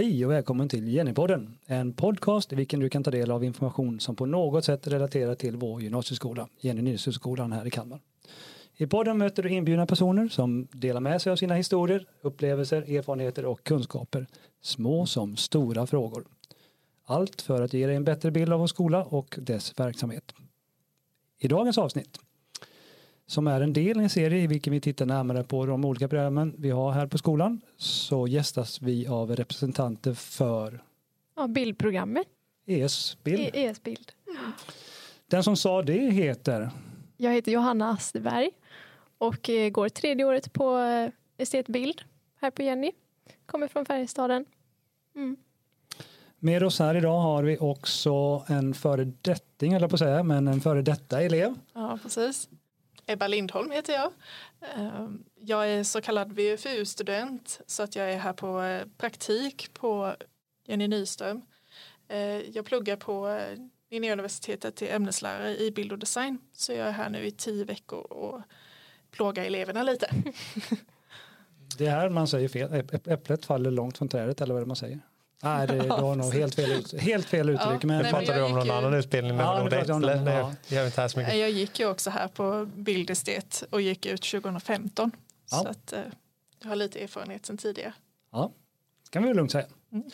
Hej och välkommen till Jennypodden, en podcast i vilken du kan ta del av information som på något sätt relaterar till vår gymnasieskola, Jenny Nilsson-skolan här i Kalmar. I podden möter du inbjudna personer som delar med sig av sina historier, upplevelser, erfarenheter och kunskaper, små som stora frågor. Allt för att ge dig en bättre bild av vår skola och dess verksamhet. I dagens avsnitt som är en del i en serie i vilken vi tittar närmare på de olika programmen vi har här på skolan så gästas vi av representanter för Ja, bildprogrammet. ES-bild. E- ES-bild. Den som sa det heter Jag heter Johanna Asterberg och går tredje året på eh, estetbild här på Jenny. Kommer från Färjestaden. Mm. Med oss här idag har vi också en föredetting, eller på att säga, men en före detta elev. Ja, precis. Ebba Lindholm heter jag. Ehm, Jag är så kallad VFU-student så att jag är här på eh, praktik på Jenny Nyström. Eh, Jag pluggar på eh, Linnéuniversitetet till ämneslärare i bild och design så jag är här nu i tio veckor och plågar eleverna lite. Det är här man säger fel, Äpp- äpplet faller långt från trädet eller vad är det man säger? Nej, det, det var nog helt fel, ut, helt fel uttryck. Ja, men, men Pratar du om jag någon ju- annan utbildning? Ja, Ja, nu det, jag om den, det, ja. det vi inte här så mycket. Jag gick ju också här på bildestet och gick ut 2015 Ja. så att eh, jag har lite erfarenhet sedan tidigare. Ja, kan vi lugnt säga. Mm.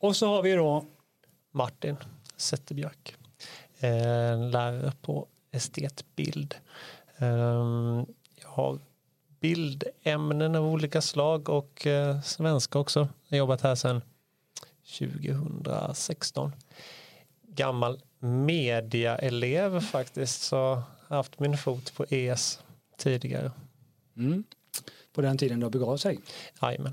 Och så har vi då Martin Zetterbjörk, eh, lärare på estetbild. Eh, jag har bildämnen av olika slag och svenska också. Jag har jobbat här sedan 2016. Gammal mediaelev faktiskt så haft min fot på ES tidigare. mm, på den tiden då begav sig. Jajamän.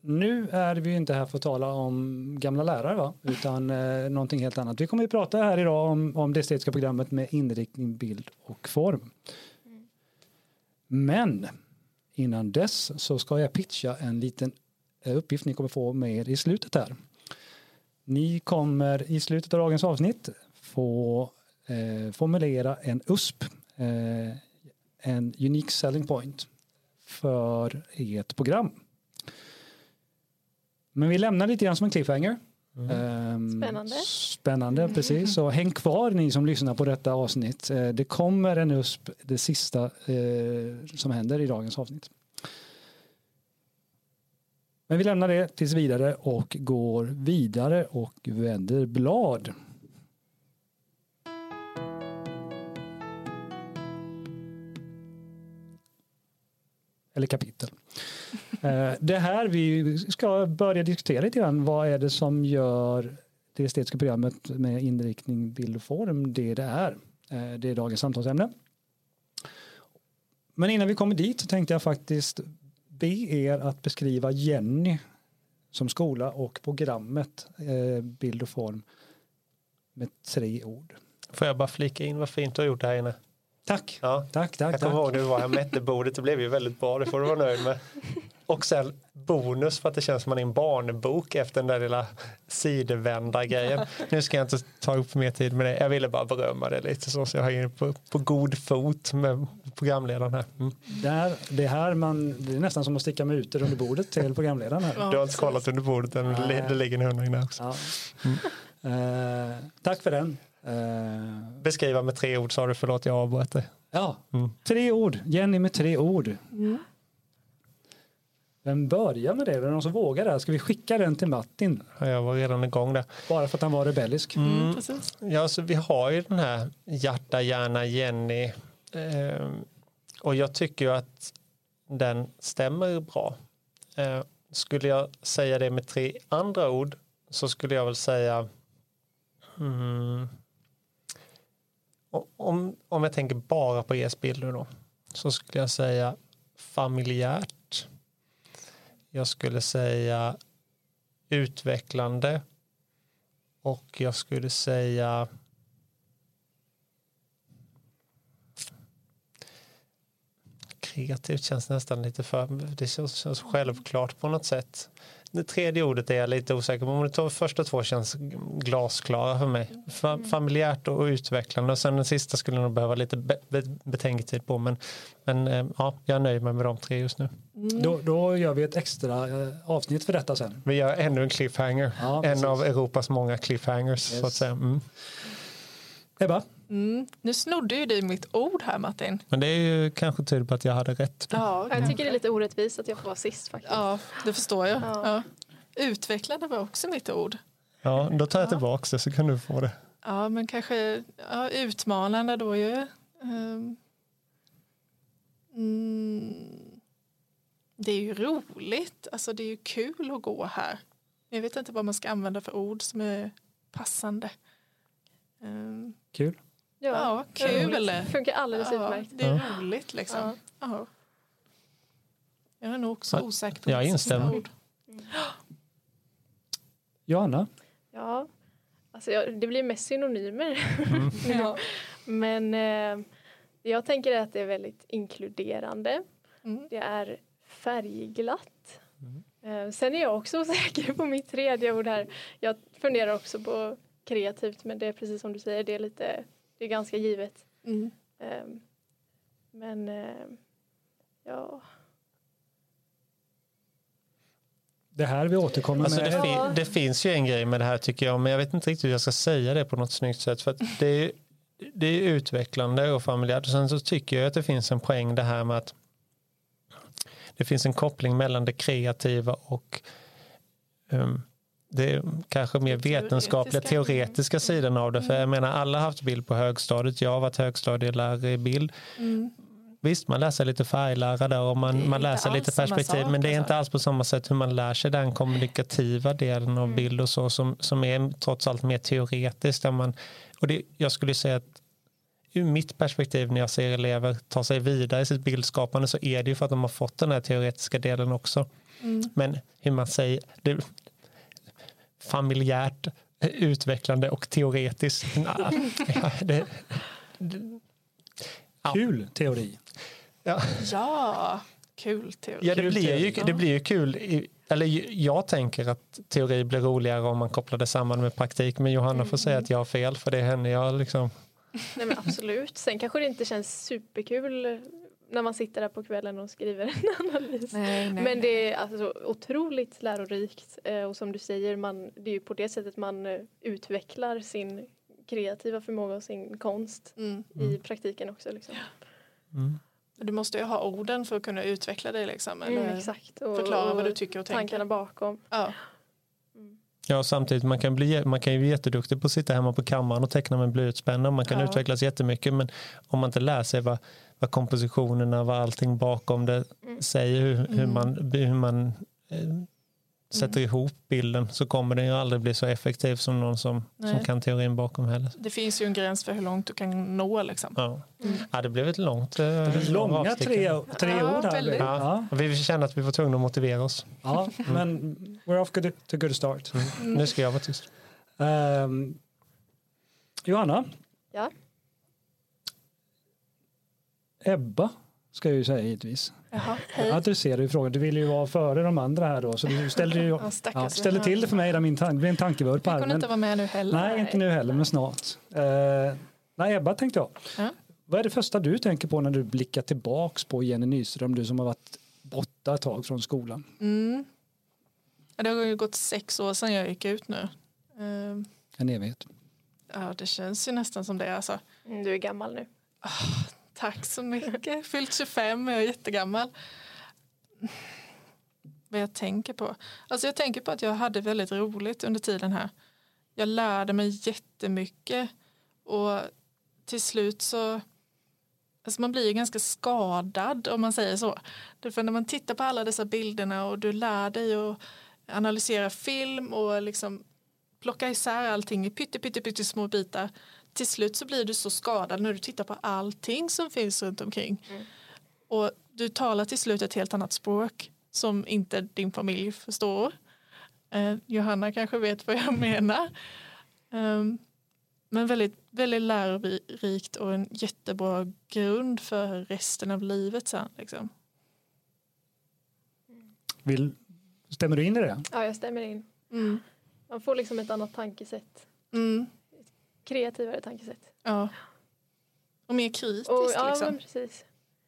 Nu är vi inte här för att tala om gamla lärare va? utan eh, någonting helt annat. Vi kommer att prata här idag om, om det estetiska programmet med inriktning, bild och form. Men innan dess så ska jag pitcha en liten uppgift ni kommer få med er i slutet här. Ni kommer i slutet av dagens avsnitt få eh, formulera en USP, eh, en unique selling point för ert program. Men vi lämnar lite grann som en cliffhanger. Ehm, Spännande. Spännande, precis. Så häng kvar ni som lyssnar på detta avsnitt. Eh, Det kommer en USP, det sista eh, som händer i dagens avsnitt. Men vi lämnar det tills vidare och går vidare och vänder blad. Eller kapitel. Eh, Det här vi ska börja diskutera lite grann. Vad är det som gör det estetiska programmet med inriktning, bild och form det det är? Eh, Det är dagens samtalsämne. Men innan vi kommer dit så tänkte jag faktiskt be er att beskriva Jenny som skola och programmet eh, bild och form med tre ord. Får jag bara flika in vad fint du har gjort här inne? Tack, Ja. tack, tack. Jag kommer ihåg när vi var här mätte bordet, det blev ju väldigt bra, det får du vara nöjd med. Och sen bonus för att det känns som man är en barnbok efter den där lilla sidvända grejen. Nu ska jag inte ta upp mer tid med det, jag ville bara berömma det lite så, så jag är på, på god fot med programledaren här. Mm. Det, här, det här man, det är nästan som att sticka mutor under bordet till programledaren här. Ja, Du har inte kollat under bordet än, det, det ligger en hundring där också. Ja. Eh, tack för den. Eh, Beskriva med tre ord sa du, förlåt jag avbröt dig. ja, Mm. tre ord. Jenny med tre ord. Vem börjar med det? Är det någon som vågar det? Ska vi skicka den till Martin? Jag var redan igång där. Bara för att han var rebellisk. Mm, precis. Ja, så vi har ju den här hjärta, hjärna, Jenny. Eh, och jag tycker ju att den stämmer bra. Eh, skulle jag säga det med tre andra ord så skulle jag väl säga mm, om, om jag tänker bara på ES-bilder då så skulle jag säga familjärt. Jag skulle säga utvecklande och jag skulle säga kreativt känns nästan lite för, det känns, känns självklart på något sätt det tredje ordet är jag lite osäker på. Men de första två känns glasklara för mig. Fa Mm. familjärt och utvecklande. Och sen den sista skulle jag nog behöva lite be be betänketid på. Men, men eh, ja, jag är nöjd med, de tre just nu. Mm. Då, då gör vi ett extra eh, avsnitt för detta sen. Vi gör ännu en cliffhanger. Ja, en av Europas många cliffhangers. Så att Yes. säga. Mm. Ebba, Mm. Nu snodde ju du mitt ord här Martin. Men det är ju kanske tydligt på att jag hade rätt. Ja, Jag tycker det är lite orättvist att jag får vara sist faktiskt. ja det förstår jag. Ja. Ja. Utvecklande var också mitt ord. Ja, då tar jag tillbaka det så kan du få det. Ja, men kanske ja, utmanande då ju. Ehm, mm, det är ju roligt, alltså det är ju kul att gå här. Jag vet inte vad man ska använda för ord som är passande. Ehm, kul. Ja, kul. roligt. Funkar alldeles Ja, utmärkt. det är roligt liksom. Ja. Ja. Jag är nog också Ja, osäker på jag instämmer. ord. Johanna, Ja, alltså jag, det blir mest synonymer. Mm. Ja. Men eh, det jag tänker att det är väldigt inkluderande. Mm. Det är färgglatt. Eh, sen är jag också osäker på mitt tredje ord här. Jag funderar också på kreativt men det är precis som du säger, det är lite, det är ganska givet. Mm. Eh, men eh, ja, det här vi återkommer Alltså det, med. fi Ja. det finns ju en grej med det här tycker jag, men jag vet inte riktigt hur jag ska säga det på något snyggt sätt. För att det, är, det är utvecklande och familjärt. Och sen så tycker jag att det finns en poäng det här med att det finns en koppling mellan det kreativa och um, det kanske mer vetenskapliga, teoretiska. sidan av det. För jag menar, alla har haft bild på högstadiet. Jag har varit högstadielärare i bild. Mm. Visst, man läser lite färglära där och man, man läser lite perspektiv. sak, men det är alltså. inte alls på samma sätt hur man lär sig den kommunikativa delen av Mm. bild och så som, som är trots allt mer teoretiskt. Där man, och det, jag skulle säga att ur mitt perspektiv när jag ser elever ta sig vidare i sitt bildskapande så är det ju för att de har fått den här teoretiska delen också. Mm. Men hur man säger, det, familjärt, eh, utvecklande och teoretiskt. ja, det, Ja. Kul teori. ja. Ja, kul teori. Ja, det blir, ju, det blir ju kul. I, eller jag tänker att teori blir roligare om man kopplar det samman med praktik. Men Johanna får säga att jag har fel för det är henne jag liksom. nej men absolut. Sen kanske det inte känns superkul när man sitter där på kvällen och skriver en analys. Nej, nej. Men det är alltså otroligt lärorikt eh, och som du säger, man, det är ju på det sättet man eh, utvecklar sin kreativa förmåga och sin konst Mm. i praktiken också. Liksom. Mm. Du måste ju ha orden för att kunna utveckla dig liksom. Eller Mm, exakt. Och, förklara och vad du tycker och tänker. tankarna bakom. Ja. Ja, samtidigt man kan, bli, man kan ju bli jätteduktig på att sitta hemma på kammaren och teckna med blyertspenna. Man kan Ja. utvecklas jättemycket men om man inte lär sig vad, vad kompositionerna, vad allting bakom det Mm. säger, hur, hur Mm. man, hur man eh, sätter ihop bilden så kommer den ju aldrig bli så effektiv som någon som, som kan teorin bakom heller. Det finns ju en gräns för hur långt du kan nå liksom. Ja. Mm. Ja, det blev ett långt eh, Långa avstick. tre, tre Ja, ord här. Ja. Ja. Vi kände att vi var tvungna att motivera oss. Ja, men we're off good, to good start. Nu ska jag vara tyst. Ehm, Johanna? Ja. Ebba ska jag ju säga givetvis. Jaha, Jag hej. adresserar ju frågan. Du vill ju vara före de andra här då. Så du ställde, ju, Ja, ja, ställde till det för mig. Där min tan- det blev en tankevurpa Du kunde Men, inte vara med nu heller. nej, inte nu heller, men snart. Uh, nej, Ebba tänkte jag. Ja. Vad är det första du tänker på när du blickar tillbaks på Jenny Nyström, du som har varit borta ett tag från skolan? Mm. Det har ju gått sex år sedan jag gick ut nu. Ehm, En evighet. Ja, det känns ju nästan som det. Alltså. Mm, Du är gammal nu. Tack så mycket. Fyllt 25, jag är jättegammal. Vad jag tänker på? Alltså jag tänker på att jag hade väldigt roligt under tiden här. Jag lärde mig jättemycket och till slut så Alltså man blir ju ganska skadad om man säger så. Därför när man tittar på alla dessa bilderna och du lär dig att analysera film och liksom plocka isär allting i pytte, pytte, pytte små bitar. Till slut så blir du så skadad när du tittar på allting som finns runt omkring. Mm. Och du talar till slut ett helt annat språk som inte din familj förstår. Eh, Johanna kanske vet vad jag menar. Um, men väldigt, väldigt lärorikt och en jättebra grund för resten av livet sen. Liksom. Vill, Stämmer du in i det? Ja, jag stämmer in. Mm. Man får liksom ett annat tankesätt. Mm. Kreativare tankesätt. Ja. Och mer kritiskt Och, ja, liksom. men precis.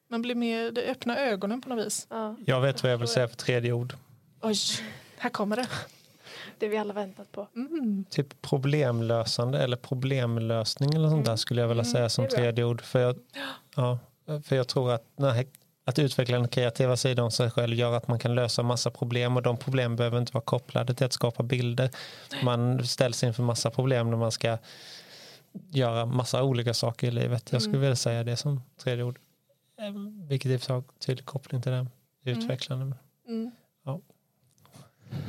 Man blir mer, det öppnar ögonen på något vis. Ja, Jag vet vad jag vill säga för tredje ord. Oj, här kommer det. det vi alla väntat på. Mm. Typ problemlösande eller problemlösning eller sånt där Mm. skulle jag vilja Mm, säga som tredje ord. För jag, ja, för jag tror att här, att utveckla den kreativa sidan av sig själv gör att man kan lösa massa problem och de problem behöver inte vara kopplade till att skapa bilder. Man ställs inför massa problem när man ska göra massa olika saker i livet. Jag skulle Mm. vilja säga det som tredje ord. Eh, Vilket i och för sig har tydlig koppling till det utvecklande. Mm.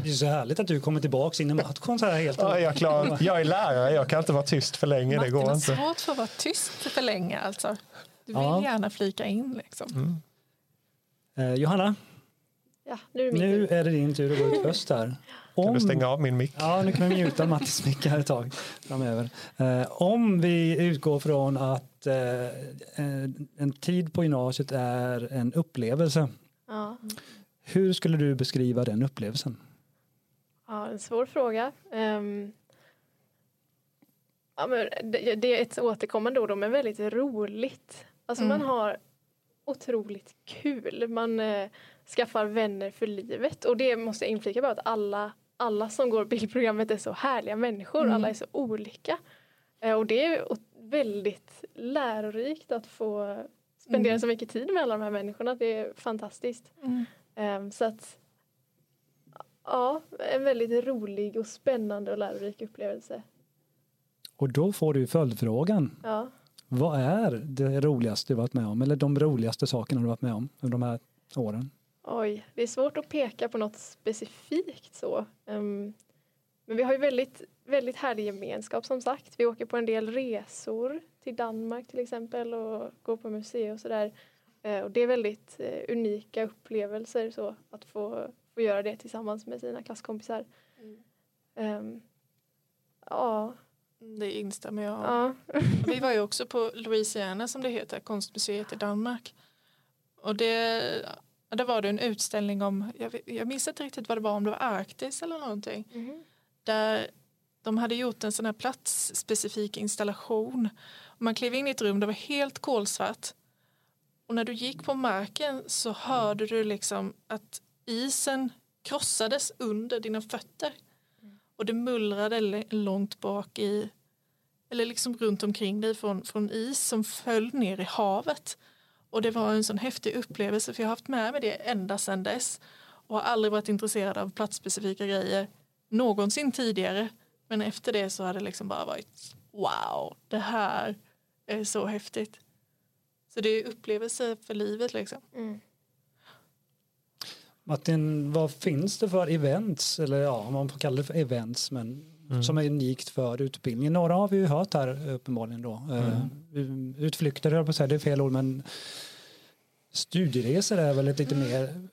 Det är så härligt att du kommer tillbaka in i matchen så här helt. Ja, jag, klar, jag är lärare, jag kan inte vara tyst för länge. Det Martin går har inte. svårt för att vara tyst för länge alltså. Du vill Ja. gärna flika in liksom. Mm. Eh, Johanna, Ja, nu är det nu är det din tur att gå ut först här. Kan Om, du stänga av min mick? ja, nu kan vi mjuta Mattis mick här ett tag framöver. Eh, om vi utgår från att eh, en, en tid på gymnasiet är en upplevelse. Ja. Hur skulle du beskriva den upplevelsen? Ja, en svår fråga. Ehm, ja, men det, det är ett återkommande ord, men väldigt roligt. Alltså Mm. man har otroligt kul. Man eh, skaffar vänner för livet. Och det måste jag inflika bara att alla, alla som går bildprogrammet är så härliga människor. Mm. Alla är så olika. Eh, och det är väldigt lärorikt att få spendera Mm. så mycket tid med alla de här människorna. Det är fantastiskt. Mm. Ehm, så att ja, en väldigt rolig och spännande och lärorik upplevelse. Och då får du följdfrågan. Ja. Vad är det roligaste du varit med om? Eller de roligaste sakerna du varit med om under de här åren? Oj, det är svårt att peka på något specifikt så. Ehm, men vi har ju väldigt, väldigt härlig gemenskap som sagt. Vi åker på en del resor till Danmark till exempel och går på museer och sådär. Eh, och det är väldigt eh, unika upplevelser så att få, få göra det tillsammans med sina klasskompisar. Ehm, ja, Det instämmer jag ja. Vi var ju också på Louisiana som det heter, konstmuseet i Danmark. Och det, där var det en utställning om, jag, jag minns inte riktigt vad det var, om det var Arktis eller någonting. Mhm. Där de hade gjort en sån här platsspecifik installation. Man klev in i ett rum, det var helt kolsvart. Och när du gick på marken så hörde du liksom att isen krossades under dina fötter. Och det mullrade långt bak i, eller liksom runt omkring dig från, från is som föll ner i havet. Och det var en sån häftig upplevelse för jag har haft med mig det ända sedan dess. Och har aldrig varit intresserad av platsspecifika grejer någonsin tidigare. Men efter det så har det liksom bara varit wow, det här är så häftigt. Så det är upplevelse för livet liksom. Mm. Martin, vad finns det för events, eller ja, om man får kalla det för events, men Mm. som är unikt för utbildningen? Några har vi ju hört här uppenbarligen då. Eh, Utflykter, höll jag på att säga, det är fel ord, men studieresor är väl ett lite mer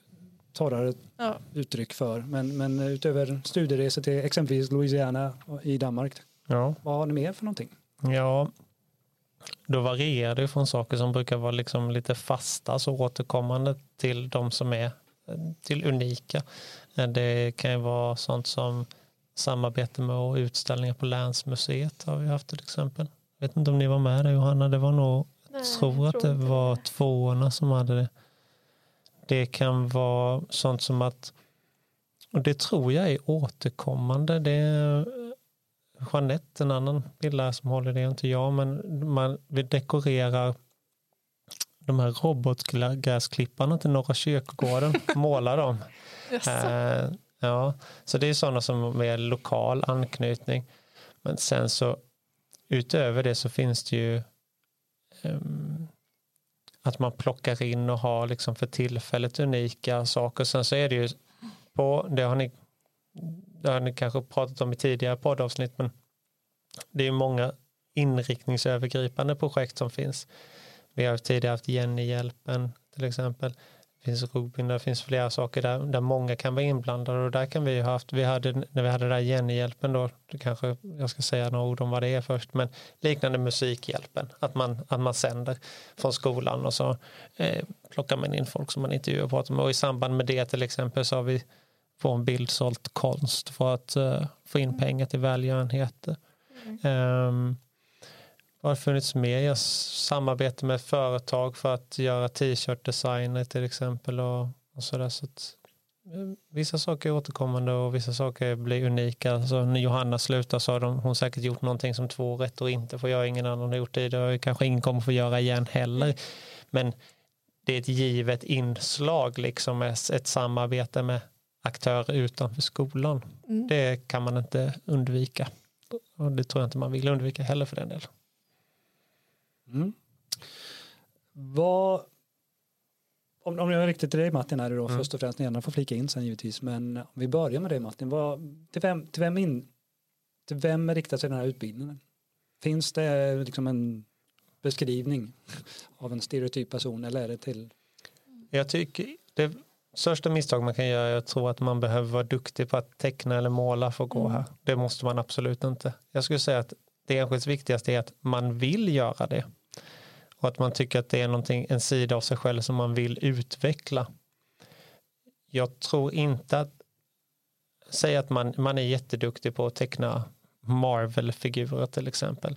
torrare Ja. uttryck för. Men, men utöver studieresor till exempelvis Louisiana i Danmark, Ja. vad har ni mer för någonting? Ja, då varierar det från saker som brukar vara liksom lite fasta, så återkommande till de som är till unika. Det kan ju vara sånt som samarbete med och utställningar på Länsmuseet har vi haft till exempel. Jag vet inte om ni var med där Johanna, det var nog, Nej, jag tror att det inte var tvåorna som hade det. Det kan vara sånt som att, och det tror jag är återkommande, det är Jeanette, en annan bildare som håller det, inte jag, men man, vi dekorerar de här robotgräsklipparna till Norra kyrkogården, målar dem. Jaså. Eh, ja, så det är sådana som med lokal anknytning. Men sen så utöver det så finns det ju um, att man plockar in och har liksom för tillfället unika saker. Sen så är det ju på, det har ni, det har ni kanske pratat om i tidigare poddavsnitt, men det är ju många inriktningsövergripande projekt som finns. Vi har tidigare haft Jenny-hjälpen till exempel. Det finns Robin, det finns flera saker där, där många kan vara inblandade och där kan vi ha haft, vi hade, när vi hade den där Jenny-hjälpen då, det kanske jag ska säga några ord om vad det är först, men liknande Musikhjälpen, att man, att man sänder från skolan och så eh, plockar man in folk som man intervjuar och pratar med och i samband med det till exempel så har vi få en bild sålt konst för att uh, få in pengar till välgörenhet. Mm. Um, har funnits mer? Jag samarbetar med företag för att göra t-shirt-designer till exempel. Och, och så där, så att, eh, vissa saker är återkommande och vissa saker blir unika. Alltså, när Johanna slutar så har de, hon säkert gjort någonting som två rätt och inte får göra. Ingen annan har gjort det. Det kanske ingen kommer få göra igen heller. Men det är ett givet inslag, liksom ett samarbete med aktörer utanför skolan. Mm. Det kan man inte undvika. Och det tror jag inte man vill undvika heller för den delen. Mm. Vad, om, om jag riktar till dig Martin här då mm. först och främst, ni får flika in sen givetvis, men om vi börjar med dig Martin, vad, till, vem, till, vem in, till vem riktar sig den här utbildningen? Finns det liksom en beskrivning av en stereotyp person eller är det till? Jag tycker det största misstag man kan göra är att tro att man behöver vara duktig på att teckna eller måla för att gå mm. här. Det måste man absolut inte. Jag skulle säga att det enskilt viktigaste är att man vill göra det och att man tycker att det är någonting, en sida av sig själv som man vill utveckla. Jag tror inte att säga att man, man är jätteduktig på att teckna Marvel-figurer till exempel.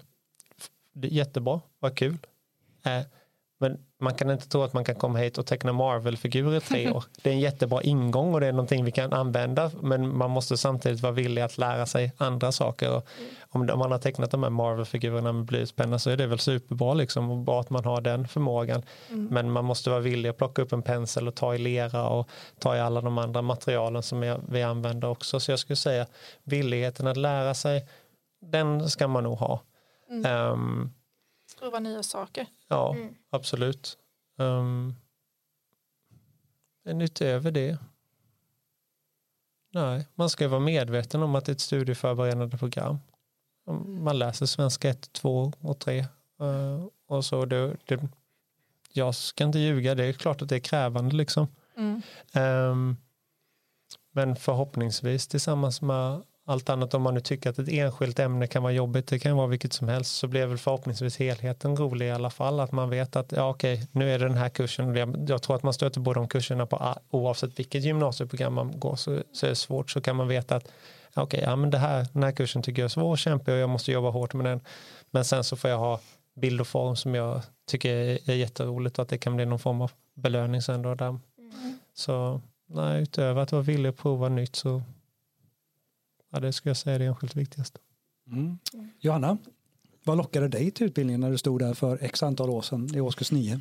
Jättebra, vad kul. Äh, men man kan inte tro att man kan komma hit och teckna Marvel-figurer i tre år. Det är en jättebra ingång och det är någonting vi kan använda men man måste samtidigt vara villig att lära sig andra saker. Och om man har tecknat de här Marvel-figurerna med blyertspenna så är det väl superbra liksom och bra att man har den förmågan. Mm. Men man måste vara villig att plocka upp en pensel och ta i lera och ta i alla de andra materialen som vi använder också. Så jag skulle säga villigheten att lära sig den ska man nog ha. Mm. Um, Prova nya saker. Ja, mm. absolut. Um, men utöver det. Nej, man ska vara medveten om att det är ett studieförberedande program. Man läser svenska 1, 2 och 3. Uh, eh, och så det, det, jag ska inte ljuga, det är klart att det är krävande liksom. Mm. Um, men förhoppningsvis tillsammans med allt annat om man nu tycker att ett enskilt ämne kan vara jobbigt, det kan vara vilket som helst, så blir väl förhoppningsvis helheten rolig i alla fall. Att man vet att ja, okej, nu är det den här kursen. Jag tror att man stöter på de kurserna på oavsett vilket gymnasieprogram man går så, så är det svårt så kan man veta att okej, ja, men det här, den här kursen tycker jag är svår och kämpig och jag måste jobba hårt med den. Men sen så får jag ha bild och form som jag tycker är, jätteroligt och att det kan bli någon form av belöning sen då. Där. Mm. Så nej, utöver att vara villig att prova nytt så Ja, det skulle jag säga är det enskilt viktigaste. Mm. Johanna, vad lockade dig till utbildningen när du stod där för x antal år sedan i årskurs 9?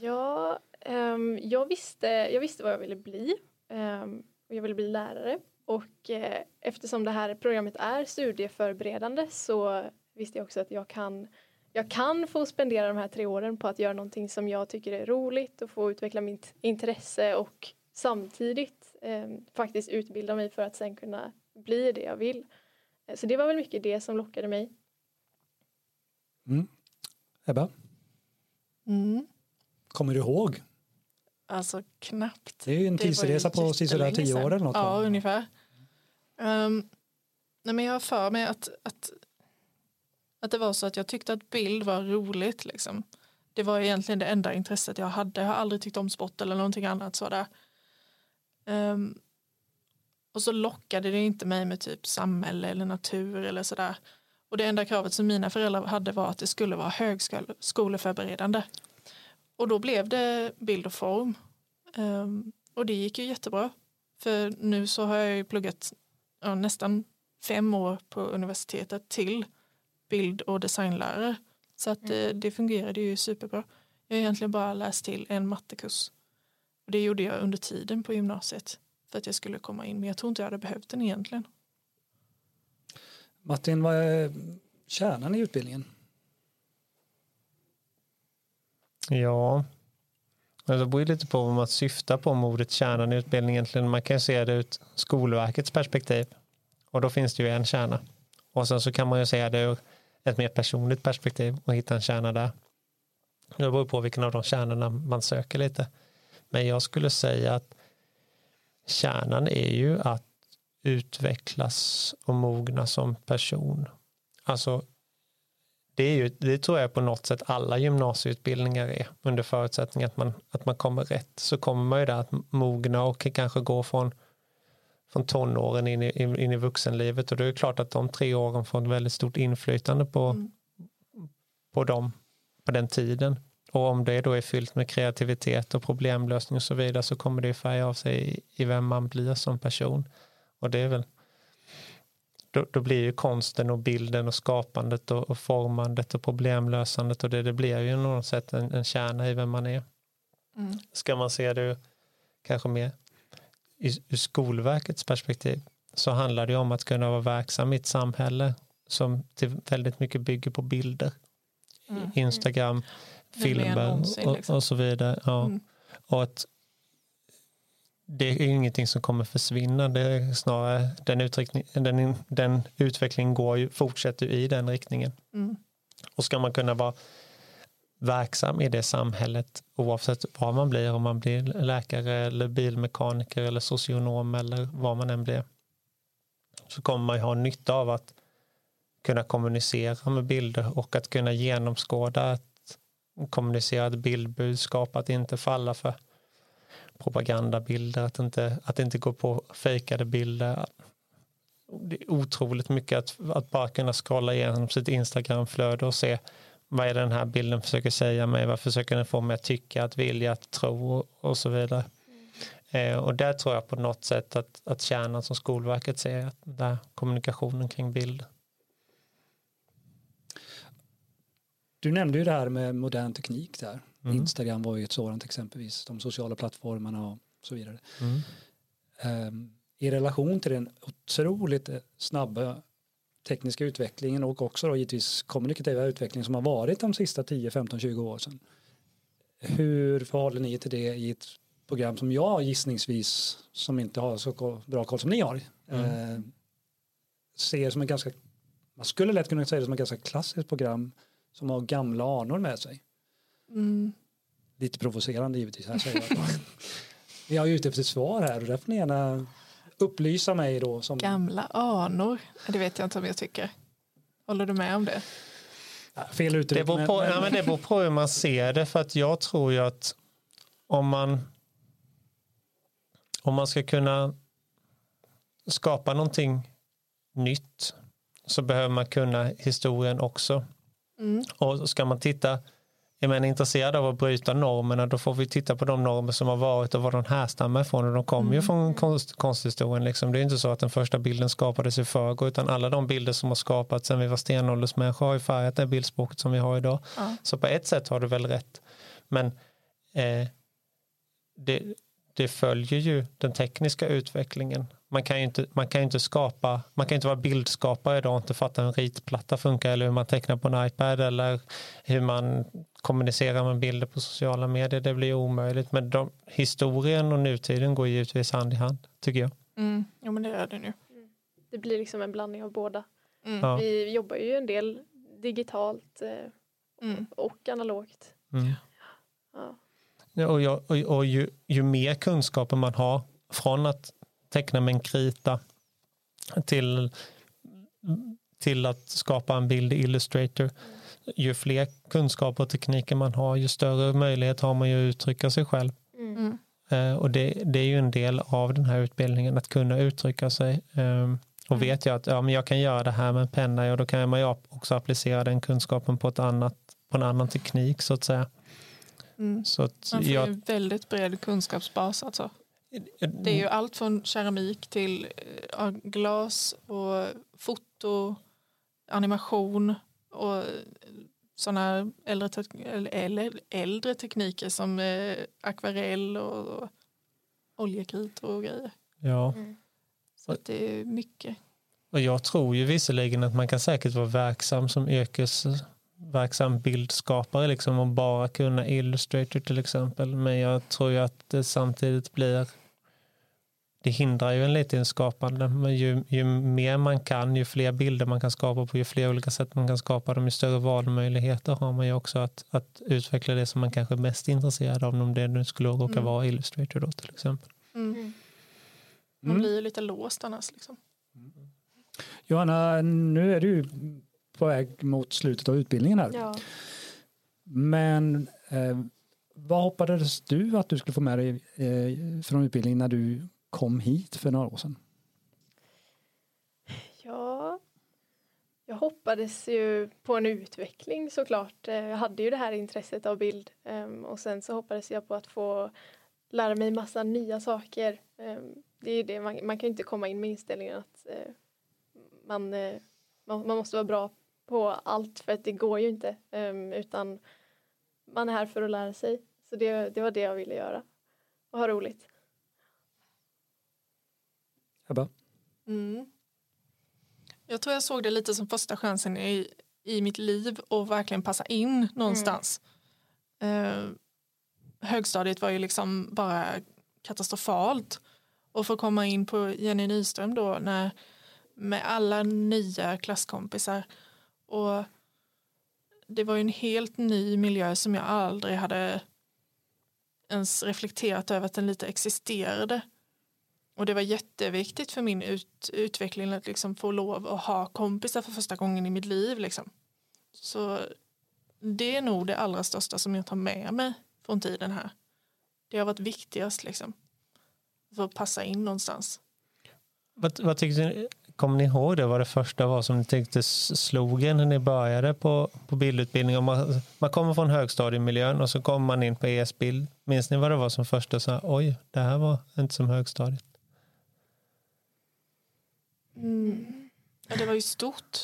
Ja, um, jag, visste, jag visste vad jag ville bli. Um, och jag ville bli lärare. Och uh, eftersom det här programmet är studieförberedande så visste jag också att jag kan jag kan få spendera de här tre åren på att göra någonting som jag tycker är roligt och få utveckla mitt intresse och samtidigt eh, faktiskt utbilda mig för att sen kunna blir det jag vill. Eh, så det var väl mycket det som lockade mig. Mm. Ebba? Mm. Kommer du ihåg? Alltså knappt. Det är ju en tidsresa på sådär tio år eller något. Ja, va? ungefär. Um, nej, men jag har för mig att, att, att det var så att jag tyckte att bild var roligt. Liksom. Det var egentligen det enda intresset jag hade. Jag har aldrig tyckt om sport eller någonting annat sådär. Um, och så lockade det inte mig med typ samhälle eller natur eller sådär. Och det enda kravet som mina föräldrar hade var att det skulle vara högskoleförberedande. Och då blev det bild och form. Um, och det gick ju jättebra. För nu så har jag ju pluggat ja, nästan fem år på universitetet till bild och designlärare. Så att det, mm. det fungerade ju superbra. Jag har egentligen bara läst till en mattekurs. Och det gjorde jag under tiden på gymnasiet för att jag skulle komma in. Men jag tror inte jag hade behövt den egentligen. Martin, vad är kärnan i utbildningen? Ja, det beror lite på vad man syftar på med ordet kärnan i utbildningen. Egentligen. Man kan se det ut Skolverkets perspektiv och då finns det ju en kärna. Och sen så kan man ju se det ur ett mer personligt perspektiv och hitta en kärna där. Det beror på vilken av de kärnorna man söker lite. Men jag skulle säga att kärnan är ju att utvecklas och mogna som person. Alltså, det, är ju, det tror jag på något sätt alla gymnasieutbildningar är under förutsättning att man, att man kommer rätt så kommer man ju där att mogna och kanske gå från, från tonåren in i, in i vuxenlivet och det är klart att de tre åren får ett väldigt stort inflytande på, mm. på dem på den tiden. Och om det då är fyllt med kreativitet och problemlösning och så vidare så kommer det färga av sig i, vem man blir som person. Och det är väl då, då, blir ju konsten och bilden och skapandet och, och formandet och problemlösandet och det, det blir ju något sätt en, en kärna i vem man är. Mm. Ska man se det kanske mer ur Skolverkets perspektiv så handlar det om att kunna vara verksam i ett samhälle som till väldigt mycket bygger på bilder. Mm. Instagram, filmer och, liksom. och, så vidare. Ja. Mm. Och att det är ingenting som kommer försvinna. Det är snarare den, den, den utvecklingen går ju, fortsätter i den riktningen. Mm. Och ska man kunna vara verksam i det samhället oavsett vad man blir, om man blir läkare eller bilmekaniker eller socionom eller vad man än blir så kommer man ju ha nytta av att kunna kommunicera med bilder och att kunna genomskåda ett kommunicerat bildbudskap, att inte falla för propagandabilder, att inte, att inte gå på fejkade bilder. Det är otroligt mycket att, att bara kunna scrolla igenom sitt Instagramflöde och se vad är den här bilden försöker säga mig, vad försöker den få mig att tycka, att vilja, att tro och, så vidare. Mm. Eh, och där tror jag på något sätt att, att kärnan som Skolverket ser, att där kommunikationen kring bilder, Du nämnde ju det här med modern teknik där. Mm. Instagram var ju ett sådant exempelvis, de sociala plattformarna och så vidare. Mm. Um, I relation till den otroligt snabba tekniska utvecklingen och också då givetvis kommunikativa utvecklingen som har varit de sista 10, 15, 20 år sedan. Hur förhåller ni till det i ett program som jag gissningsvis, som inte har så bra koll som ni har, mm. eh, ser som en ganska, man skulle lätt kunna säga det som ett ganska klassiskt program som har gamla anor med sig. Mm. Lite provocerande givetvis. Här säger jag. jag är ute efter ett svar här och där får ni gärna upplysa mig då. Som... Gamla anor, det vet jag inte om jag tycker. Håller du med om det? Ja, fel uttryck. Det beror, på, men... Ja, men det beror på hur man ser det för att jag tror ju att om man om man ska kunna skapa någonting nytt så behöver man kunna historien också. Mm. Och ska man titta är man intresserad av att bryta normerna då får vi titta på de normer som har varit och var de härstammar ifrån och de kommer mm. ju från konst, konsthistorien. Liksom. Det är inte så att den första bilden skapades i förrgår utan alla de bilder som har skapats sen vi var stenåldersmänniskor har ju färgat det bildspråket som vi har idag. Ja. Så på ett sätt har du väl rätt. Men eh, det, det följer ju den tekniska utvecklingen man kan ju inte, man kan inte skapa, man kan inte vara bildskapare idag och inte fatta hur en ritplatta funkar eller hur man tecknar på en iPad eller hur man kommunicerar med bilder på sociala medier. Det blir omöjligt. Men de, historien och nutiden går givetvis hand i hand, tycker jag. Mm. Jo, men det gör det nu. Det blir liksom en blandning av båda. Mm. Ja. Vi jobbar ju en del digitalt eh, mm. och analogt. Mm. Ja. Och, jag, och, och ju, ju mer kunskaper man har från att teckna med en krita till, till att skapa en bild i Illustrator. Ju fler kunskaper och tekniker man har, ju större möjlighet har man ju att uttrycka sig själv. Mm. Uh, och det, det, är ju en del av den här utbildningen, att kunna uttrycka sig. Um, och mm. vet jag att ja, men jag kan göra det här med en penna, ja, då kan man ju också applicera den kunskapen på, ett annat, på en annan teknik så att säga. Mm. Så att man får jag, ju väldigt bred kunskapsbas alltså. Det är ju allt från keramik till eh, glas och foto, animation och sådana äldre, eller äldre tekniker som eh, akvarell och oljekritor och grejer. Ja. Mm. Så det är mycket. Och jag tror ju visserligen att man kan säkert vara verksam som yrkesverksam bildskapare liksom och bara kunna Illustrator till exempel. Men jag tror ju att det samtidigt blir det hindrar ju en lite i skapande. Men ju, ju mer man kan, ju fler bilder man kan skapa på, ju fler olika sätt man kan skapa dem, ju större valmöjligheter har man ju också att, att utveckla det som man kanske är mest intresserad av, om det nu skulle råka mm. vara Illustrator då till exempel. Mm. mm. Man blir ju lite låst annars. Liksom. Johanna, nu är du på väg mot slutet av utbildningen här. Ja. Men eh, vad hoppades du att du skulle få med dig eh, från utbildningen när du kom hit för några år sedan? Ja, jag hoppades ju på en utveckling såklart. Eh, jag hade ju det här intresset av bild ehm, och sen så hoppades jag på att få lära mig massa nya saker. Ehm, det är det, man, man kan ju inte komma in med inställningen att eh, man, eh, man, man måste vara bra på allt för att det går ju inte ehm, utan man är här för att lära sig. Så det, det var det jag ville göra och ha roligt. Ebba? Mm. Jag tror jag såg det lite som första chansen i, i mitt liv och verkligen passa in någonstans. Mm. Eh, högstadiet var ju liksom bara katastrofalt. Och få komma in på Jenny Nyström då när, med alla nya klasskompisar. Och det var ju en helt ny miljö som jag aldrig hade ens reflekterat över att den lite existerade. Och det var jätteviktigt för min ut, utveckling att liksom få lov att ha kompisar för första gången i mitt liv. Liksom. Så det är nog det allra största som jag tar med mig från tiden här. Det har varit viktigast liksom. För att passa in någonstans. Vad, vad tyckte kommer ni ihåg det? Vad det första var som ni tyckte slog er när ni började på, på bildutbildning? Man, man kommer från högstadiemiljön och så kommer man in på ES-bild. Minns ni vad det var som första? Så Oj, det här var inte som högstadiet. Mm. Ja, det var ju stort.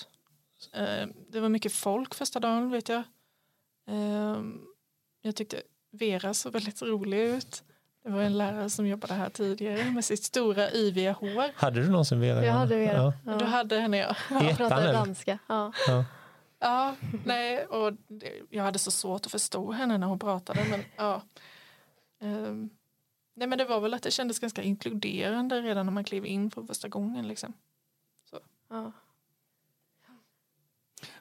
Eh, det var mycket folk första dagen vet jag. Eh, jag tyckte Vera såg väldigt rolig ut. Det var en lärare som jobbade här tidigare med sitt stora yviga hår. Hade du någonsin Vera? Jag hade Vera. Ja. Du hade henne ja. Jag pratade danska. Ja. ja. Ja, nej, och jag hade så svårt att förstå henne när hon pratade. Men, ja. Um, nej, men det var väl att det kändes ganska inkluderande redan när man klev in för första gången. Liksom. Så, ja.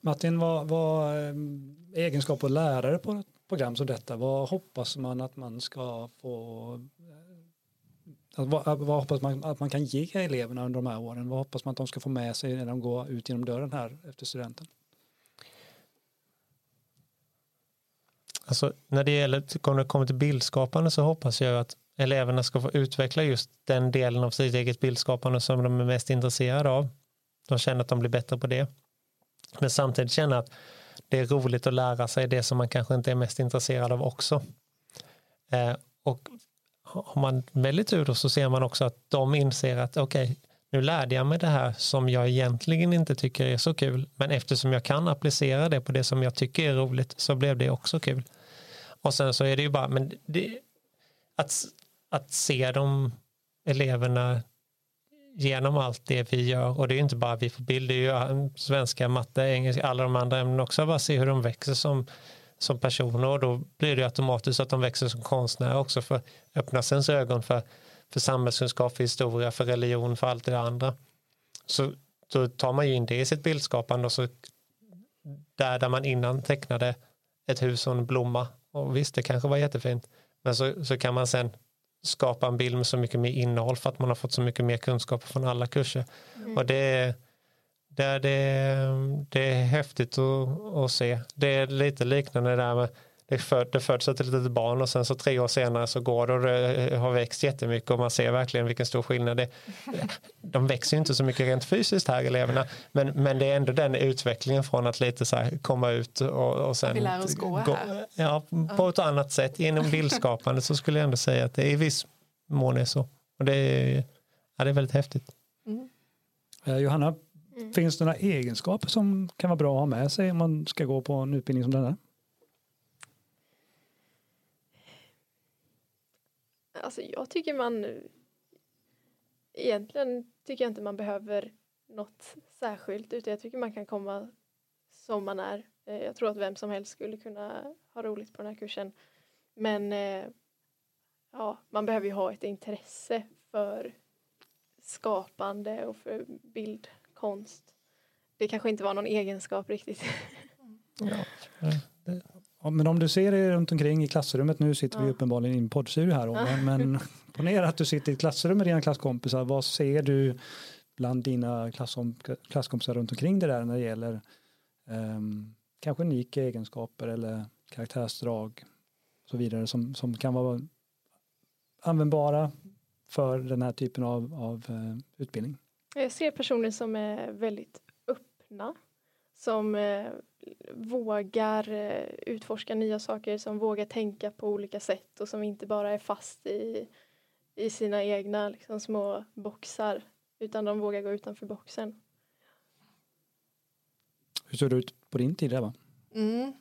Martin, vad, vad egenskap av lärare på ett program som detta, vad hoppas man att man ska få eh, vad, eh, vad hoppas man att man kan ge eleverna under de här åren? Vad hoppas man att de ska få med sig när de går ut genom dörren här efter studenten? Alltså, när det gäller när det kommer till bildskapande så hoppas jag att eleverna ska få utveckla just den delen av sitt eget bildskapande som de är mest intresserade av. De känner att de blir bättre på det. Men samtidigt känner att det är roligt att lära sig det som man kanske inte är mest intresserad av också. Eh, och har man väldigt tur så ser man också att de inser att okej, okay, nu lärde jag mig det här som jag egentligen inte tycker är så kul, men eftersom jag kan applicera det på det som jag tycker är roligt så blev det också kul. Och sen så är det ju bara, men det, att, att se de eleverna genom allt det vi gör. Och det är inte bara vi på bild, det är ju svenska, matte, engelska, alla de andra ämnena också, bara se hur de växer som, som personer. Och då blir det automatiskt att de växer som konstnärer också för öppnas öppna ens ögon för, för samhällskunskap, för historia, för religion, för allt det andra. Så då tar man ju in det i sitt bildskapande och så där, där man innan tecknade ett hus och en blomma. Och visst det kanske var jättefint. Men så, så kan man sen skapa en bild med så mycket mer innehåll för att man har fått så mycket mer kunskap från alla kurser. Mm. Och det, det, det, det är häftigt att, att se. Det är lite liknande där med det, föd, det föds ett litet barn och sen så tre år senare så går det och det har växt jättemycket och man ser verkligen vilken stor skillnad det är. De växer ju inte så mycket rent fysiskt här eleverna men, men det är ändå den utvecklingen från att lite så här komma ut och, och sen vi lär oss gå, gå här. Ja, på ett annat sätt. Genom bildskapande så skulle jag ändå säga att det i viss mån är så. Och det är, ja, det är väldigt häftigt. Mm. Eh, Johanna, mm. finns det några egenskaper som kan vara bra att ha med sig om man ska gå på en utbildning som denna? Alltså jag tycker man egentligen tycker jag inte man behöver något särskilt utan jag tycker man kan komma som man är. Eh, jag tror att vem som helst skulle kunna ha roligt på den här kursen. Men eh, ja, man behöver ju ha ett intresse för skapande och för bildkonst. Det kanske inte var någon egenskap riktigt. Ja, Ja, men om du ser dig runt omkring i klassrummet, nu sitter ja. vi uppenbarligen i en poddstudio här, men, men ponera att du sitter i ett klassrum med dina klasskompisar, vad ser du bland dina klasskom klasskompisar runt omkring det där när det gäller um, kanske unika egenskaper eller karaktärsdrag och så vidare som, som kan vara användbara för den här typen av, av uh, utbildning? Jag ser personer som är väldigt öppna. Som eh, vågar eh, utforska nya saker, som vågar tänka på olika sätt och som inte bara är fast i, i sina egna liksom, små boxar. Utan de vågar gå utanför boxen. Hur såg det ut på din tid? Eva? Mm.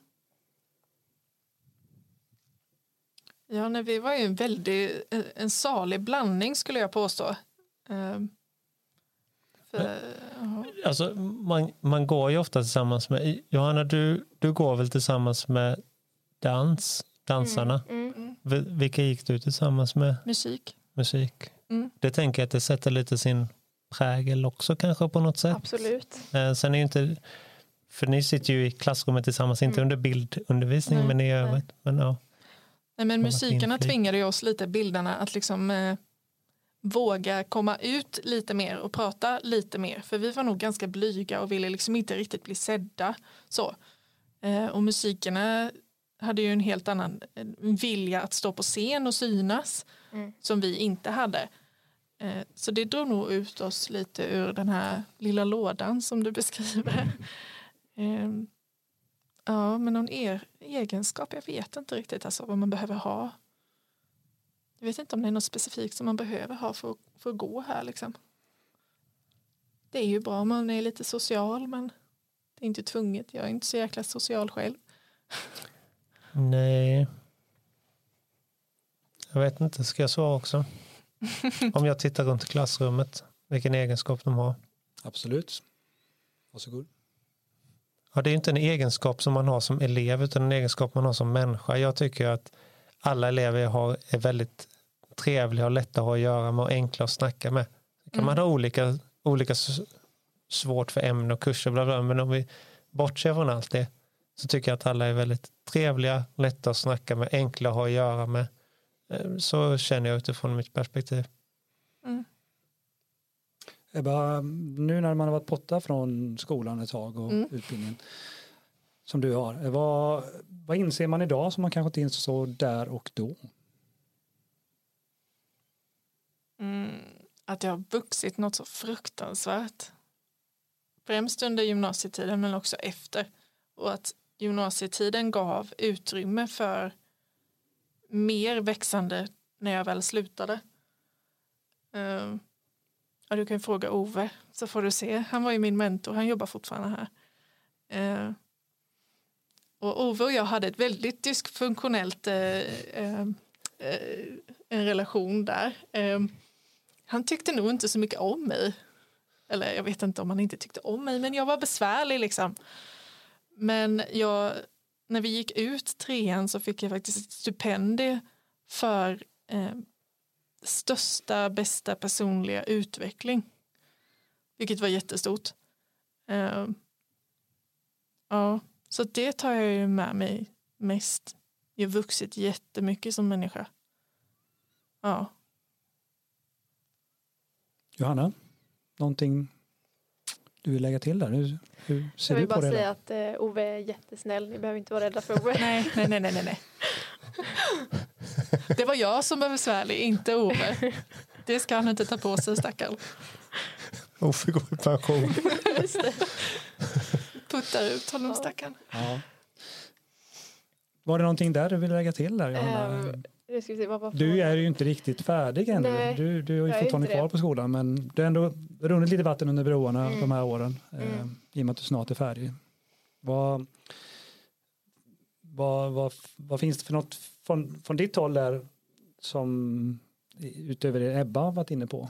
Ja, nej, vi var ju en väldigt en, salig blandning skulle jag påstå. Ja. Alltså, man, man går ju ofta tillsammans med, Johanna du, du går väl tillsammans med dans, dansarna. Mm, mm. Vi- Vilka gick du tillsammans med? Musik. Musik. Mm. Det tänker jag att det sätter lite sin prägel också kanske på något sätt. Absolut. Eh, sen är ju inte, för ni sitter ju i klassrummet tillsammans, inte Mm. under bildundervisning Nej, men i nej. övrigt. Men, ja. Nej, men musikerna tvingade ju oss lite bildarna att liksom eh, våga komma ut lite mer och prata lite mer. För vi var nog ganska blyga och ville liksom inte riktigt bli sedda. Så. Eh, och musikerna hade ju en helt annan vilja att stå på scen och synas Mm. som vi inte hade. Eh, så det drog nog ut oss lite ur den här lilla lådan som du beskriver. Eh, ja, men någon er, egenskap, jag vet inte riktigt alltså, vad man behöver ha. Jag vet inte om det är något specifikt som man behöver ha för, att- för att gå här. Liksom. Det är ju bra om man är lite social men det är inte tvunget. Jag är inte så jäkla social själv. Nej. Jag vet inte, ska jag svara också? Om jag tittar runt i klassrummet, vilken egenskap de har. Absolut. Varsågod. Ja, det är inte en egenskap som man har som elev utan en egenskap man har som människa. Jag tycker att alla elever jag har är väldigt trevliga och lätta att ha att göra med och enkla att snacka med. Så kan Mm. man ha olika, olika svårt för ämnen och kurser bla bla, men om vi bortser från allt det så tycker jag att alla är väldigt trevliga, lätta att snacka med, enkla att ha att göra med. Eh, Så känner jag utifrån mitt perspektiv. Ebba, nu när man har varit borta från skolan ett tag och Mm. utbildningen som du har, vad, vad inser man idag som man kanske inte insåg där och då? Mm, att jag har vuxit något så fruktansvärt. Främst under gymnasietiden men också efter. Och att gymnasietiden gav utrymme för mer växande när jag väl slutade. Uh, ja, du kan fråga Ove så får du se. Han var ju min mentor, han jobbar fortfarande här. Uh, och Ove och jag hade ett väldigt dysfunktionellt eh, eh, eh, en relation där. Eh, han tyckte nog inte så mycket om mig. Eller jag vet inte om han inte tyckte om mig, men jag var besvärlig liksom. Men jag, när vi gick ut trean så fick jag faktiskt ett stipendium för eh, största, bästa personliga utveckling. Vilket var jättestort. Eh, ja, så det tar jag ju med mig mest. Jag har vuxit jättemycket som människa. Ja. Johanna, någonting du vill lägga till där? Hur, hur ser Jag du vill på bara det? säga att eh, Ove är jättesnäll. Ni behöver inte vara rädda för Ove. Nej, nej, nej, nej, nej. Det var jag som var besvärlig, inte Ove. Det ska han inte ta på sig, stackarn. Uffe går i pension. Puttar ut honom, Ja. stackarn. Ja. Var det någonting där du vill lägga till där, var Du är ju inte riktigt färdig ännu. Nej, du, du har ju fortfarande kvar det. på skolan men det har ändå runnit lite vatten under broarna Mm. de här åren eh, Mm. i och med att du snart är färdig. Vad, vad, vad, vad finns det för något från, från ditt håll där som utöver det Ebba har varit inne på?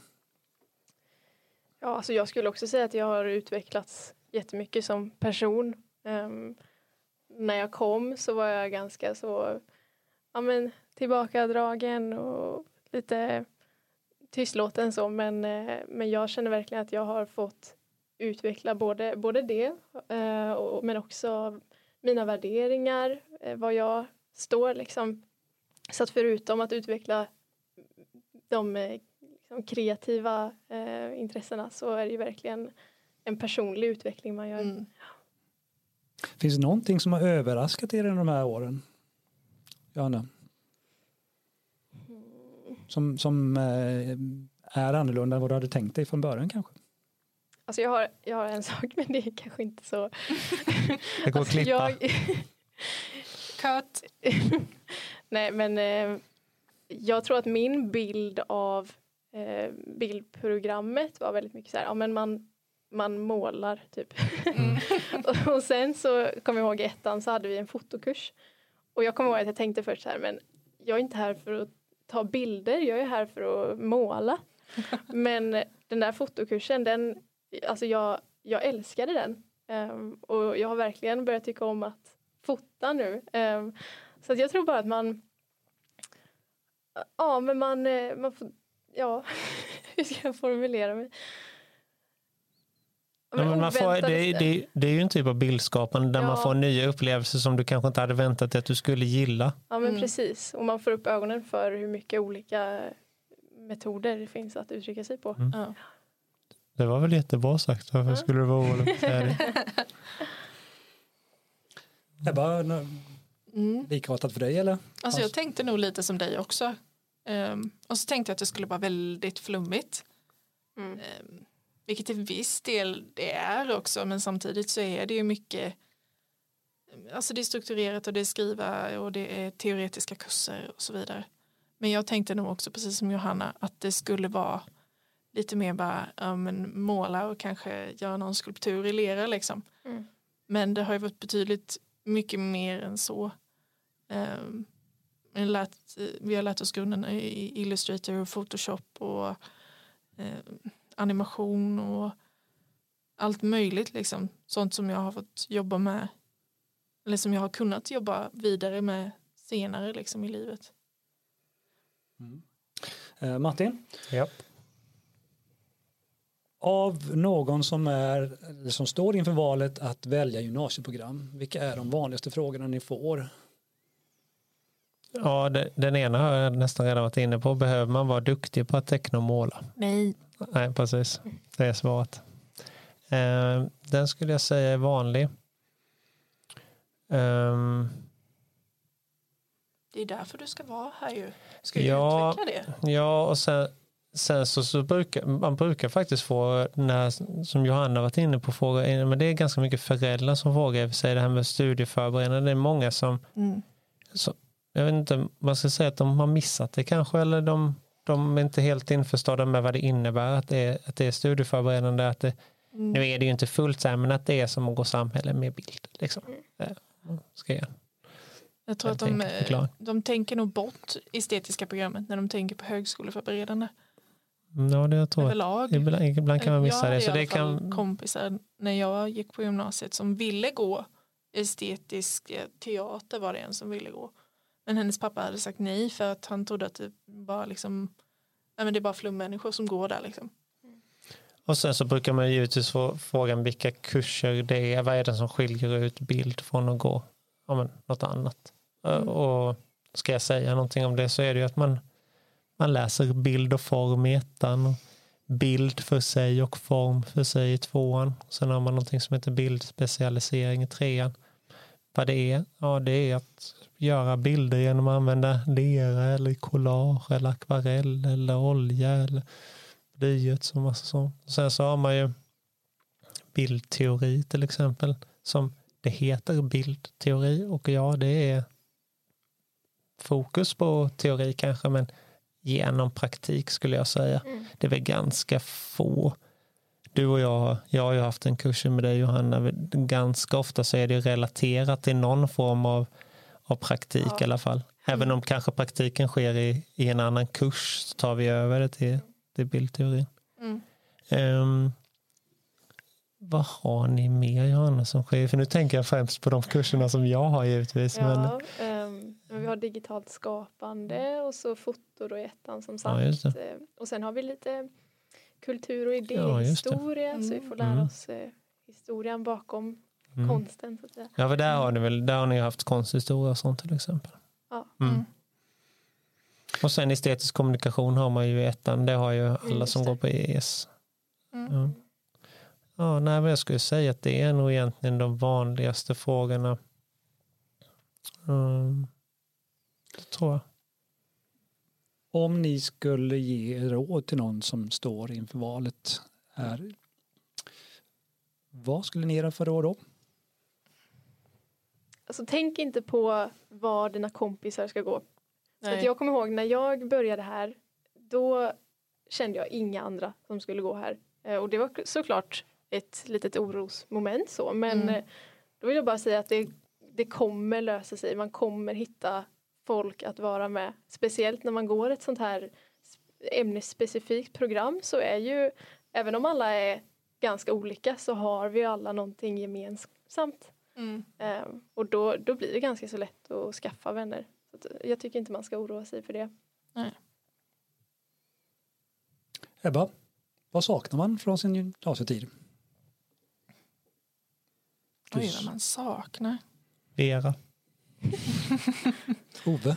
Ja, alltså jag skulle också säga att jag har utvecklats jättemycket som person. Um, när jag kom så var jag ganska så ja, men, tillbakadragen och lite tystlåten så men, eh, men jag känner verkligen att jag har fått utveckla både, både det eh, och, men också mina värderingar, eh, vad jag står liksom. Så att förutom att utveckla de eh, liksom kreativa eh, intressena så är det ju verkligen en personlig utveckling man gör. Mm. Finns det någonting som har överraskat er under de här åren? Johanna? Som, som eh, är annorlunda än vad du hade tänkt dig från början kanske? Alltså jag har, jag har en sak men det är kanske inte så. Det går att Alltså klippa. jag, Cut. nej men eh, jag tror att min bild av eh, bildprogrammet var väldigt mycket så här, ja men man, man målar typ. Mm. och, sen så kommer jag ihåg i ettan så hade vi en fotokurs. Och jag kommer ihåg att jag tänkte först så här, men jag är inte här för att ta bilder, jag är här för att måla. men den där fotokursen, den, alltså jag, jag älskade den. Ehm, och jag har verkligen börjat tycka om att fota nu. Ehm, så jag tror bara att man Ja men man, eh, man får, ja hur ska jag formulera mig? Ja, men man får, det, det, det är ju en typ av bildskapande där Ja. man får nya upplevelser som du kanske inte hade väntat dig att du skulle gilla. Ja men Mm. precis och man får upp ögonen för hur mycket olika metoder det finns att uttrycka sig på. Mm. Ja. Det var väl jättebra sagt. Varför Ja. skulle det vara orolig det? Ebba, nå- Mm. likartat för dig eller? Alltså jag tänkte nog lite som dig också. Ehm, och så tänkte jag att det skulle vara väldigt flummigt. Mm. Ehm, vilket till viss del det är också men samtidigt så är det ju mycket Alltså det är strukturerat och det är skriva och det är teoretiska kurser och så vidare. Men jag tänkte nog också precis som Johanna att det skulle vara lite mer bara ja, men måla och kanske göra någon skulptur i lera liksom. Mm. Men det har ju varit betydligt mycket mer än så. Ehm, vi har lärt, vi har lärt oss grunderna i Illustrator och Photoshop och eh, animation och allt möjligt liksom. Sånt som jag har fått jobba med. Eller som jag har kunnat jobba vidare med senare liksom i livet. Eh, Martin? Ja. Av någon som, är, eller som står inför valet att välja gymnasieprogram, vilka är de vanligaste frågorna ni får? Ja, det, den ena har jag nästan redan varit inne på. Behöver man vara duktig på att teckna och måla? Nej. Nej, precis. Det är svaret. Eh, den skulle jag säga är vanlig. Ehm, Det är därför du ska vara här ju. Ska ju Ja. utveckla det. Ja, och sen, sen så, så brukar man brukar faktiskt få, när, som Johanna varit inne på, fråga, men det är ganska mycket föräldrar som frågar sig det här med studieförberedande. Det är många som, Mm. så, jag vet inte, man ska säga att de har missat det kanske, eller de, de är inte helt införstådda med vad det innebär att det är, att det är studieförberedande. Att det, Mm. Nu är det ju inte fullt så här, men att det är som att gå samhälle med bild. Liksom. Eh, Ska jag Jag tror Jag att de, tänker de tänker nog bort estetiska programmet när de tänker på högskoleförberedande. Ja, det jag tror jag. Överlag. Ibland, ibland kan man missa det. Så det kan, kompisar när jag gick på gymnasiet som ville gå estetisk eh, teater var det en som ville gå. Men hennes pappa hade sagt nej för att han trodde att det var liksom nej men det är bara flummänniskor som går där liksom. och sen så brukar man ju givetvis få frågan vilka kurser det är. Vad är det som skiljer ut bild från att gå ja, men, något annat? Mm. Och ska jag säga någonting om det så är det ju att man, man läser bild och form i ettan. Och bild för sig och form för sig i tvåan. Sen har man någonting som heter bildspecialisering i trean. Vad det är? Ja, det är att göra bilder genom att använda lera eller collage eller akvarell eller olja eller blyerts och massa sånt. Sen så har man ju bildteori till exempel som det heter bildteori och ja, det är fokus på teori kanske, men genom praktik skulle jag säga. Mm. Det är väl ganska få. Du och jag, jag har ju haft en kurs med dig Johanna, ganska ofta så är det relaterat till någon form av, av praktik Ja. i alla fall. Även om kanske praktiken sker i, i en annan kurs så tar vi över det till, till bildteorin. Mm. Ehm, vad har ni mer Johanna som sker? För nu tänker jag främst på de kurserna som jag har givetvis. Ja, ehm, men vi har digitalt skapande och så foto då i ettan som Ja, sagt. just det. Eh, och sen har vi lite kultur och Ja, idéhistoria så vi får lära Mm. oss eh, historien bakom mm. konsten. Så att säga. Ja, för där har ni väl, där har ni haft konsthistoria och sånt till exempel. Ja. Mm. Mm. Och sen estetisk kommunikation har man ju i ettan. Det har ju alla just som det. går på ES. Mm. Ja. Ja, nej, men jag skulle säga att det är nog egentligen de vanligaste frågorna. Mm. Det tror jag. Om ni skulle ge råd till någon som står inför valet här. Vad skulle ni göra för år då? Alltså tänk inte på var dina kompisar ska gå. För Nej. att jag kommer ihåg när jag började här, då kände jag inga andra som skulle gå här. Eh, Och det var såklart ett litet orosmoment så, men Mm. eh, då vill jag bara säga att det, det kommer lösa sig. Man kommer hitta folk att vara med. Speciellt när man går ett sånt här ämnesspecifikt program så är ju, även om alla är ganska olika så har vi alla någonting gemensamt. Mm. Ehm, och då, då blir det ganska så lätt att skaffa vänner. Så att jag tycker inte man ska oroa sig för det. Ebba, vad saknar man från sin gymnasietid? Du- Oj, vad man saknar. Vera. Ove?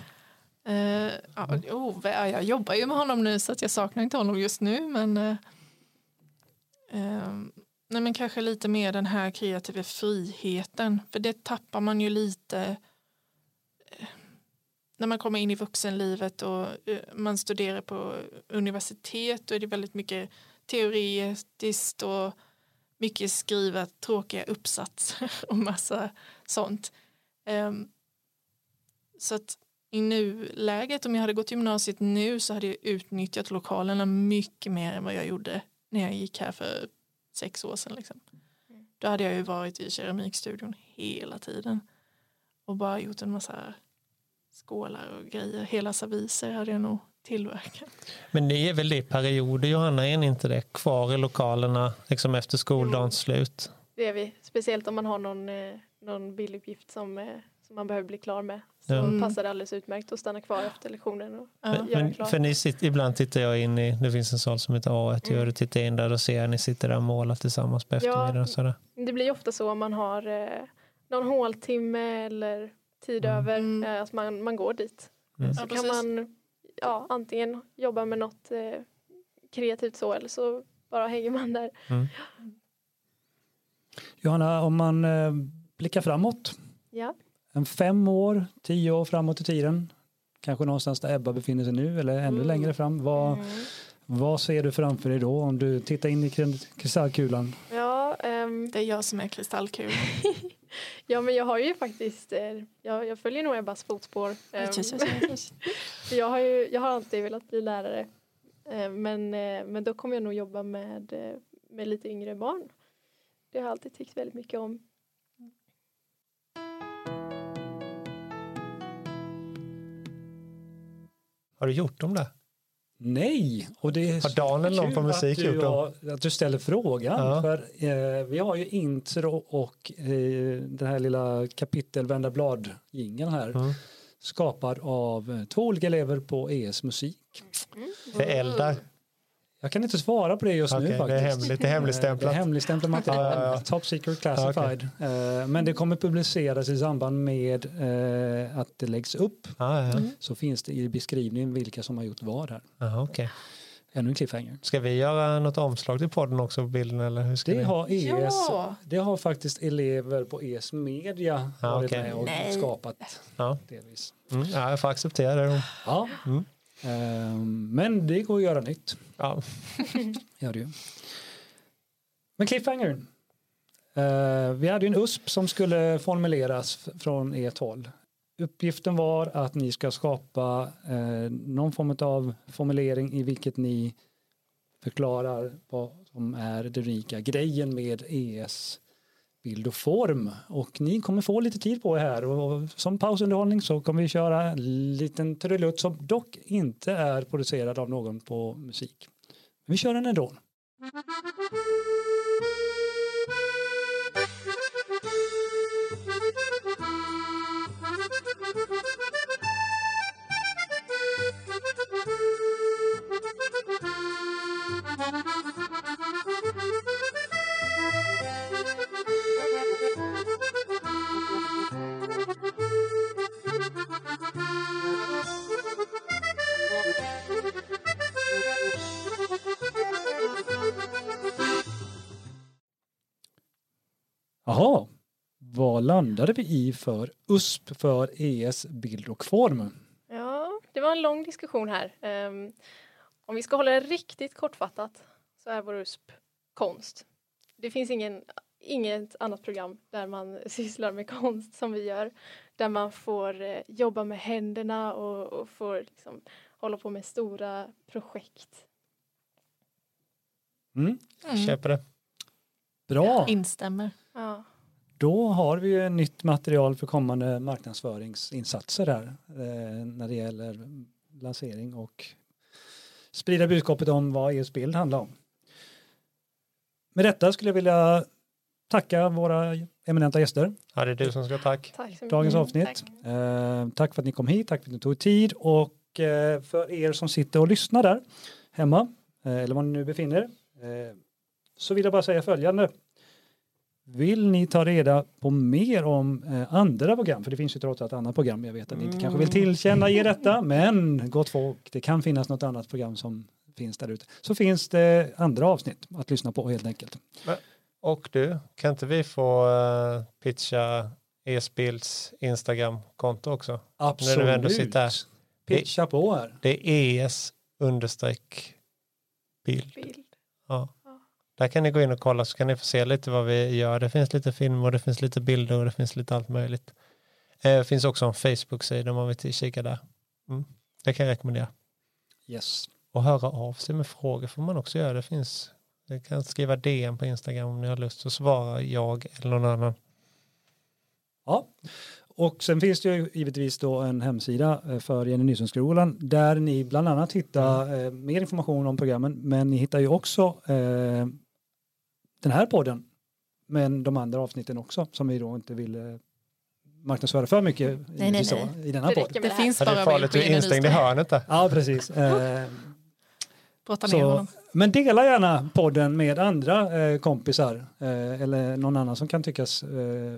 Uh, ja, Ove, jag jobbar ju med honom nu så att jag saknar inte honom just nu men uh, nej, men kanske lite mer den här kreativa friheten för det tappar man ju lite eh, när man kommer in i vuxenlivet och man studerar på universitet då är det väldigt mycket teoretiskt och mycket skriva tråkiga uppsatser och massa sånt. Ehm, så att i nuläget, om jag hade gått gymnasiet nu så hade jag utnyttjat lokalerna mycket mer än vad jag gjorde när jag gick här för sex år sedan. Liksom. Då hade jag ju varit i keramikstudion hela tiden och bara gjort en massa skålar och grejer. Hela serviser hade jag nog tillverkat. Men ni är väl det i perioder, Johanna? Är ni inte det? Kvar i lokalerna liksom efter skoldagens slut? Det är vi. Speciellt om man har någon, eh, någon bilduppgift som, eh, som man behöver bli klar med. Så Ja. Mm. passar det alldeles utmärkt att stanna kvar efter lektionen. Och, Ja. göra Men, klart. för ni sitter, ibland tittar jag in i, det finns en sal som heter A1, Mm. gör det, tittar in där och ser ni sitter där och målar tillsammans på eftermiddagen. och sådär. Det blir ofta så om man har eh, någon håltimme eller tid Mm. över Mm. eh, att man, man går dit. Mm. Så Ja, kan precis. man ja, antingen jobba med något eh, kreativt så eller så bara hänger man där. Johanna, om man eh, blickar framåt, Ja. En fem år, tio år framåt i tiden, kanske någonstans där Ebba befinner sig nu eller ännu Mm. längre fram. Vad, Mm. vad ser du framför dig då om du tittar in i kri- kristallkulan? Ja, ehm, Det är jag som är kristallkul. ja, men jag har ju faktiskt, eh, jag, jag följer nog Ebbas fotspår. Ehm, för jag, har ju, jag har alltid velat bli lärare. Eh, men, eh, men då kommer jag nog jobba med, eh, med lite yngre barn. Det har jag alltid tyckt väldigt mycket om. Har du gjort dem där? Nej, och det är Har Daniel någon på musik att gjort du, dem? har, att du ställer frågan. Ja. För eh, vi har ju intro och eh, den här lilla kapitel vända blad här Mm. skapad av eh, två olika elever på ES musik. Det är eldar. Jag kan inte svara på det just nu Okej, det faktiskt. är hemligt, det är hemligstämplat. Det är hemligstämplat material, Ja, ja, ja. top secret classified. Eh, Men det kommer publiceras i samband med eh, att det läggs upp. Ja, ja. Så finns det i beskrivningen vilka som har gjort vad här. Aha, okej. Ännu en cliffhanger. Ska vi göra något omslag till podden också på bilden? Eller hur ska Det vi? har, ES, Ja. det har faktiskt elever på ES Media Ja, varit med och Nej. skapat Ja. delvis. Mm, ja, jag får acceptera det. Ja. Mm. Ehm, men det går att göra nytt. Ja. Gör det ju. Men cliffhanger. Eh, vi hade ju en USP som skulle formuleras från ert håll. Uppgiften var att ni ska skapa eh, någon form av formulering i vilket ni förklarar vad som är den unika grejen med ES bild och form. Och ni kommer få lite tid på er här och som pausunderhållning så kommer vi köra en liten trudelutt som dock inte är producerad av någon på musik. Men vi kör den ändå. Landade vi i för USP för ES bild och form? Ja, det var en lång diskussion här. Ehm, om vi ska hålla det riktigt kortfattat så är vår USP konst. Det finns ingen, inget annat program där man sysslar med konst som vi gör. Där man får eh, jobba med händerna och, och får liksom hålla på med stora projekt. Mm. Mm. Köper det. Bra, Instämmer. Ja. Då har vi ju nytt material för kommande marknadsföringsinsatser här eh, när det gäller lansering och sprida budskapet om vad EUs bild handlar om. Med detta skulle jag vilja tacka våra eminenta gäster Ja, det är du som ska tack. Tack så mycket. dagens avsnitt. Eh, tack för att ni kom hit, tack för att ni tog tid och eh, för er som sitter och lyssnar där hemma eller var ni nu befinner er så vill jag bara säga följande. Vill ni ta reda på mer om eh, andra program, för det finns ju trots allt annat program, jag vet att ni inte kanske vill tillkänna er detta, men gott folk, det kan finnas något annat program som finns där ute. Så finns det andra avsnitt att lyssna på helt enkelt. Och du, kan inte vi få uh, pitcha Esbilds Instagram-konto också? Absolut. När du ändå sitter här. Pitcha på här. Det är es understreck bild. Bild. Ja. Där kan ni gå in och kolla så kan ni få se lite vad vi gör. Det finns lite film och det finns lite bilder och det finns lite allt möjligt. Eh, Det finns också en Facebook-sida om man vill kika där. Mm. Det kan jag rekommendera. Yes. Och höra av sig med frågor får man också göra. Det finns, ni kan skriva DM på Instagram om ni har lust så svarar jag eller någon annan. Ja, och sen finns det ju givetvis då en hemsida eh, för Jenny Nilsson-skolan där ni bland annat hittar eh, mer information om programmen men ni hittar ju också eh, den här podden men de andra avsnitten också som vi då inte vill eh, marknadsföra för mycket nej, givetvis nej. i denna Det podd. räcker med Det det här. finns Ja, det bara är farligt, du är instängd i hörnet där. Ja, precis. Eh, så, men dela gärna podden med andra eh, kompisar eh, eller någon annan som kan tyckas eh,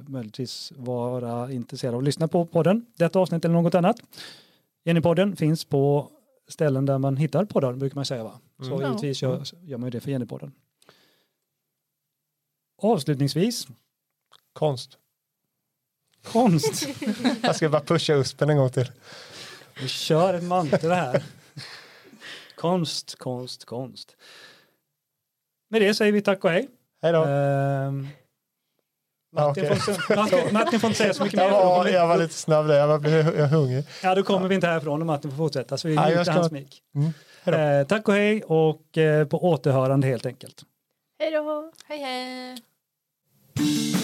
möjligtvis vara intresserad av att lyssna på podden. Detta avsnitt eller något annat. Jennypodden finns på ställen där man hittar poddar brukar man säga va? Så Mm. givetvis gör, gör man ju det för Jennypodden. Avslutningsvis, Konst. konst. Jag ska bara pusha uspen en gång till. Vi kör ett mantra här. konst, konst, konst. Med det säger vi tack och hej. Hej då. Ehm, Martin, får, inte- Martin, Martin får inte säga så mycket mer. Jag Då var, kommer, jag var lite snabb där, jag var jag är hungrig. ja, då kommer vi inte härifrån och Martin får fortsätta. Så vi Ja, jag mutar ska- hans. Mm. Hej då. Eh, tack och hej och eh, på återhörande helt enkelt. Hej då! Hej hej! thank you